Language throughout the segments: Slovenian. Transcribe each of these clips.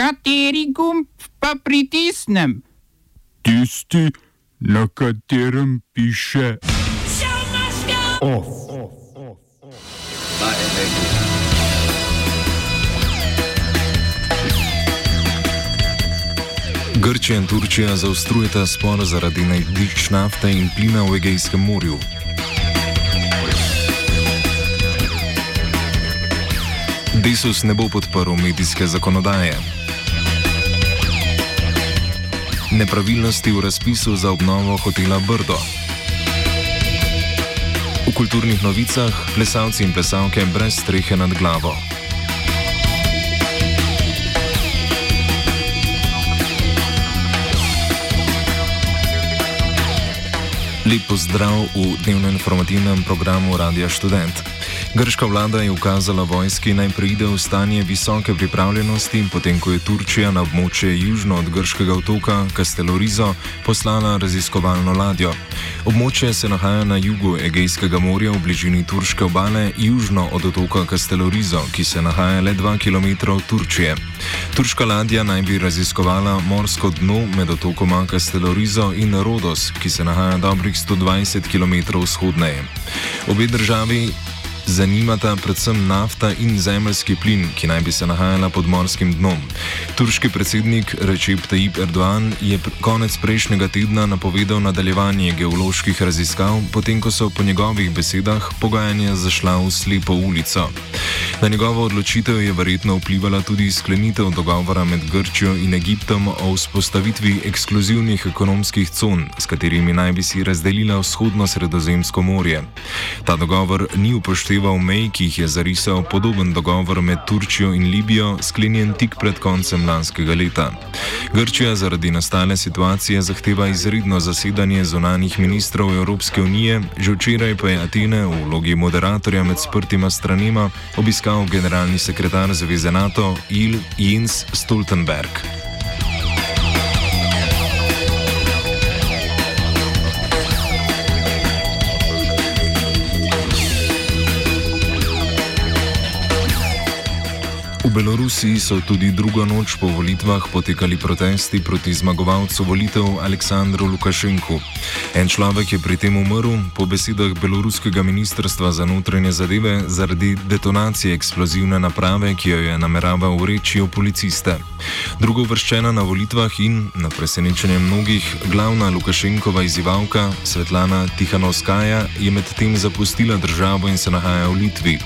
Kateri gumb pa pritisnem? Tisti, na katerem piše OF. Grčija in Turčija zaostrujeta spor zaradi najdišč nafte in plina v Egejskem morju. Desus ne bo podprl medijske zakonodaje. Nepravilnosti v razpisu za obnovo hotela Brdo. V kulturnih novicah plesalci in plesalke brez strehe nad glavo. Lep pozdrav v dnevno-informativnem programu Radia Student. Grška vlada je ukazala vojski naj preide v stanje visoke pripravljenosti, potem ko je Turčija na območje južno od grškega otoka Castelorizo poslala raziskovalno ladjo. Območje se nahaja na jugu Egejskega morja v bližini turške obale, južno od otoka Castelorizo, ki se nahaja le 2 km od Turčije. Turška ladja naj bi raziskovala morsko dno med otokoma Castelorizo in Rodos, ki se nahaja dobrih 120 km vzhodneje. Obe državi zanimata predvsem nafta in zemljski plin, ki naj bi se nahajala pod morskim dnom. Turški predsednik Recep Tayyip Erdoğan je konec prejšnjega tedna napovedal nadaljevanje geoloških raziskav, potem ko so po njegovih besedah pogajanja zašla v slepo ulico. Na njegovo odločitev je verjetno vplivala tudi sklenitev dogovora med Grčijo in Egiptom o vzpostavitvi ekskluzivnih ekonomskih con, s katerimi naj bi si razdelila vzhodno sredozemsko morje. Ta dogovor ni upošteval upošteval mej, ki jih je zarisal podoben dogovor med Turčijo in Libijo, sklenjen tik pred koncem lanskega leta. Grčija zaradi nastale situacije zahteva izredno zasedanje zunanih ministrov Evropske unije, že včeraj pa je Atene v vlogi moderatorja med sprtima stranima obiskal generalni sekretar Zveze NATO Il Jens Stoltenberg. V Belorusiji so tudi drugo noč po volitvah potekali protesti proti zmagovalcu volitev Aleksandru Lukašenku. En človek je pri tem umrl, po besedah beloruskega ministrstva za notranje zadeve, zaradi detonacije eksplozivne naprave, ki jo je nameraval ureči v policiste. Drugo vrščena na volitvah in, na presenečenje mnogih, glavna Lukašenkova izzivalka Svetlana Tihanovskaja je medtem zapustila državo in se nahaja v Litvi.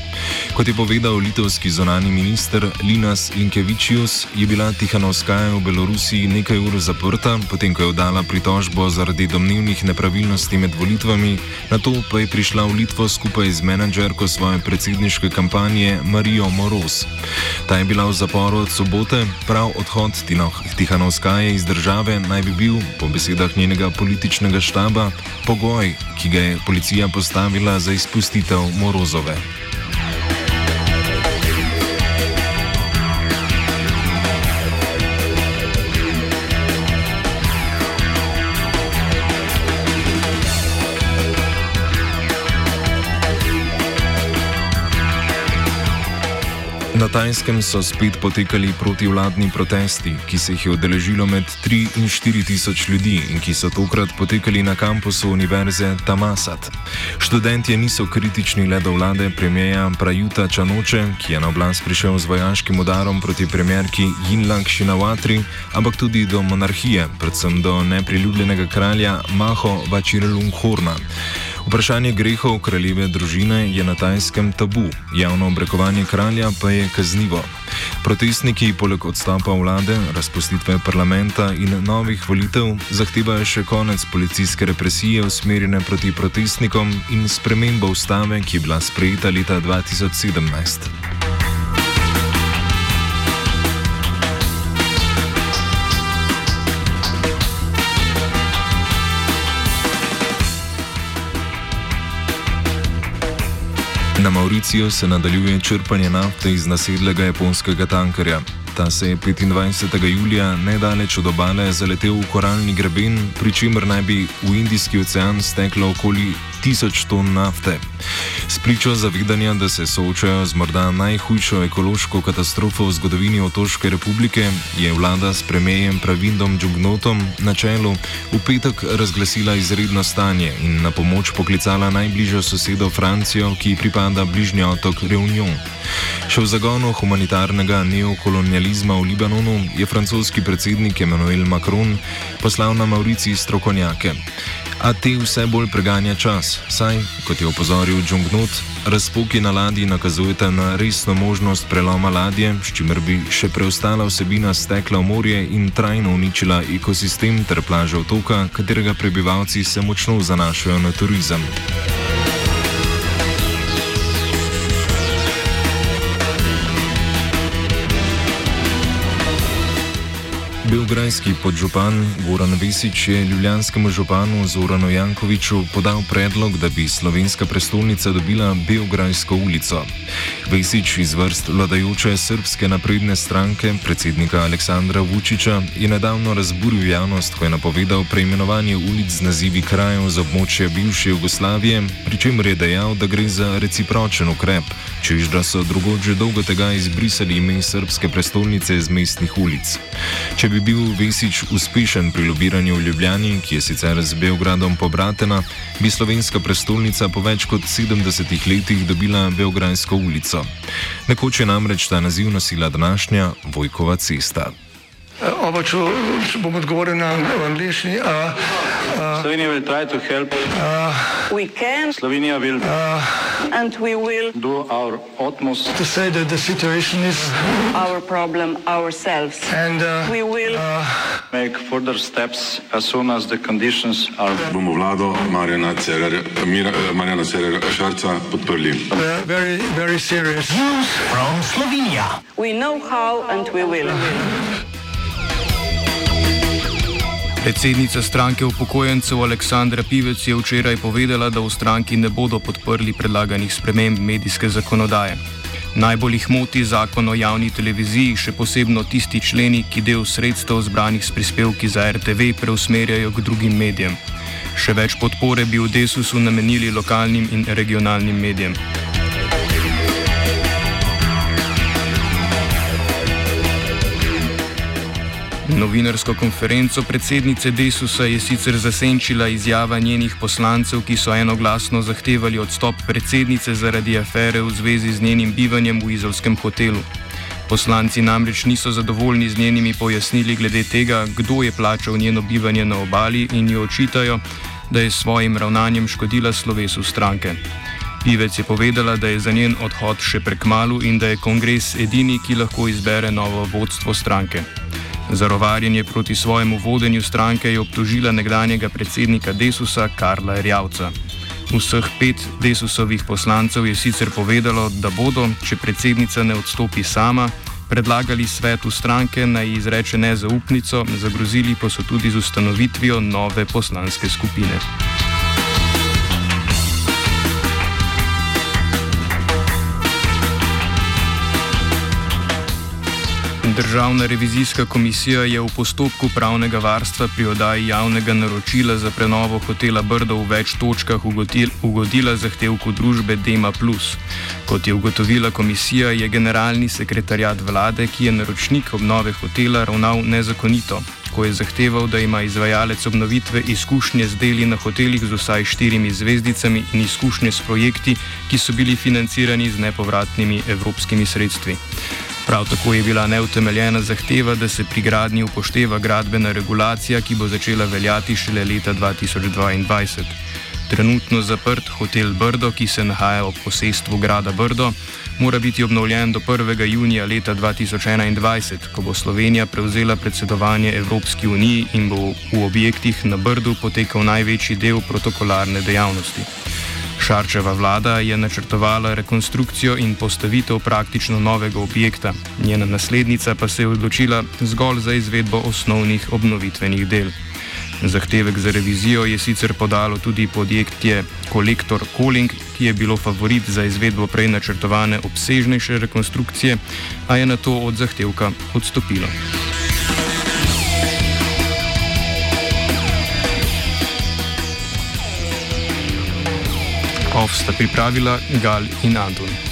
Kot je povedal litovski zonani minister, Linas Linkevičius je bila Tihanovskaja v Belorusiji nekaj ur zaprta, potem ko je oddala pritožbo zaradi domnevnih nepravilnosti med volitvami, na to pa je prišla v Litvo skupaj z menedžerko svoje predsedniške kampanje Marijo Moros. Ta je bila v zaporu od sobote, prav odhod Tihanovskaje iz države naj bi bil, po besedah njenega političnega štaba, pogoj, ki ga je policija postavila za izpustitev Morozove. Na Tajskem so spet potekali protivladni protesti, ki se jih je odeležilo med 3 in 4 tisoč ljudi in ki so tokrat potekali na kampusu univerze Tamasat. Študentje niso kritični le do vlade premijeja Prajuta Čanoče, ki je na oblast prišel z vojaškim udarom proti premjerki Jinlang Šinavatri, ampak tudi do monarhije, predvsem do nepriljubljenega kralja Maho Vachirlunghorna. Vprašanje grehov kraljeve družine je na tajskem tabu, javno obrekovanje kralja pa je kaznivo. Protestniki poleg odstopa vlade, razpustitve parlamenta in novih volitev zahtevajo še konec policijske represije usmerjene proti protestnikom in spremembo ustave, ki je bila sprejeta leta 2017. Na Mauriciju se nadaljuje črpanje nafte iz nasedlega japonskega tankerja. Ta se je 25. julija nedaleč od obale zaletel v koralni greben, pri čemer naj bi v Indijski ocean steklo okoli tisoč ton nafte. Spričo zavedanja, da se soočajo z morda najhujšo ekološko katastrofo v zgodovini Otoške republike, je vlada s premijem Pravindom Džugnotom na čelu v petek razglasila izredno stanje in na pomoč poklicala najbližjo sosedo Francijo, ki pripada bližnji otok Reunion. Še v zagonu humanitarnega neokolonializma v Libanonu je francoski predsednik Emmanuel Macron poslal na Maurici strokovnjake. A te vse bolj preganja čas, saj, kot je opozoril Džungnut, razpoki na ladji nakazujete na resno možnost preloma ladje, s čimer bi še preostala vsebina stekla v morje in trajno uničila ekosistem ter plaže otoka, katerega prebivalci se močno zanašajo na turizem. Beograjski podžupan Goran Vesič je ljubljanskemu županu Zoranu Jankoviču podal predlog, da bi slovenska prestolnica dobila Beograjsko ulico. Vesič iz vrst vladajoče srpske napredne stranke, predsednika Aleksandra Vučiča, je nedavno razburil javnost, ko je napovedal preimenovanje ulic z nazivi krajev z območja bivše Jugoslavije, pri čemer je dejal, da gre za recipročen ukrep, čež da so drugod že dolgo tega izbrisali ime srpske prestolnice iz mestnih ulic. Če bi bil Vesič uspešen pri lobiranju v Ljubljani, ki je sicer z Beogradom pobratena, bi slovenska prestolnica po več kot 70 letih dobila Beograjsko ulico. Nekoč je namreč ta naziv nosila današnja Vojkova cesta. Oba, če, če bom odgovoril na angliški. Slovenija bo poskušala pomagati. Slovenija bo naredila naš utmost, da bo rekla, da je situacija naš problem, sami. In bomo naredili nadaljnje korake, as soon as the conditions are. Bomo vlado Marjana Cererera Šarca podprli. Very, very serious. News from Slovenia. We know how and we will. Predsednica stranke upokojencev Aleksandra Pivec je včeraj povedala, da v stranki ne bodo podprli predlaganih sprememb medijske zakonodaje. Najbolj jih moti zakon o javni televiziji, še posebno tisti členi, ki del sredstev zbranih s prispevki za RTV preusmerjajo k drugim medijem. Še več podpore bi v Desusu namenili lokalnim in regionalnim medijem. Novinarsko konferenco predsednice Desusa je sicer zasenčila izjava njenih poslancev, ki so enoglasno zahtevali odstop predsednice zaradi afere v zvezi z njenim bivanjem v izolskem hotelu. Poslanci namreč niso zadovoljni z njenimi pojasnili glede tega, kdo je plačal njeno bivanje na obali in jo očitajo, da je s svojim ravnanjem škodila slovesu stranke. Pivec je povedala, da je za njen odhod še prekmalu in da je kongres edini, ki lahko izbere novo vodstvo stranke. Za rovarjenje proti svojemu vodenju stranke je obtožila nekdanjega predsednika Desusa Karla Erjavca. Vseh pet Desusovih poslancev je sicer povedalo, da bodo, če predsednica ne odstopi sama, predlagali svetu stranke naj izreče nezaupnico, zagrozili pa so tudi z ustanovitvijo nove poslanske skupine. Državna revizijska komisija je v postopku pravnega varstva pri oddaji javnega naročila za prenovo hotela Brdo v več točkah ugodila zahtevku družbe Dema. Kot je ugotovila komisija, je generalni sekretarjat vlade, ki je naročnik obnove hotela, ravnal nezakonito, ko je zahteval, da ima izvajalec obnovitve izkušnje z deli na hotelih z vsaj štirimi zvezdicami in izkušnje s projekti, ki so bili financirani z nepovratnimi evropskimi sredstvi. Prav tako je bila neutemeljena zahteva, da se pri gradnji upošteva gradbena regulacija, ki bo začela veljati šele leta 2022. Trenutno zaprt hotel Brdo, ki se nahaja ob posestvu grada Brdo, mora biti obnovljen do 1. junija leta 2021, ko bo Slovenija prevzela predsedovanje Evropski uniji in bo v objektih na Brdu potekal največji del protokolarne dejavnosti. Šarčeva vlada je načrtovala rekonstrukcijo in postavitev praktično novega objekta, njena naslednica pa se je odločila zgolj za izvedbo osnovnih obnovitvenih del. Zahtevek za revizijo je sicer podalo tudi podjetje Kolektor Calling, ki je bilo favorit za izvedbo prej načrtovane obsežnejše rekonstrukcije, a je na to od zahtevka odstopilo. Ov sta pripravila Gal in Anton.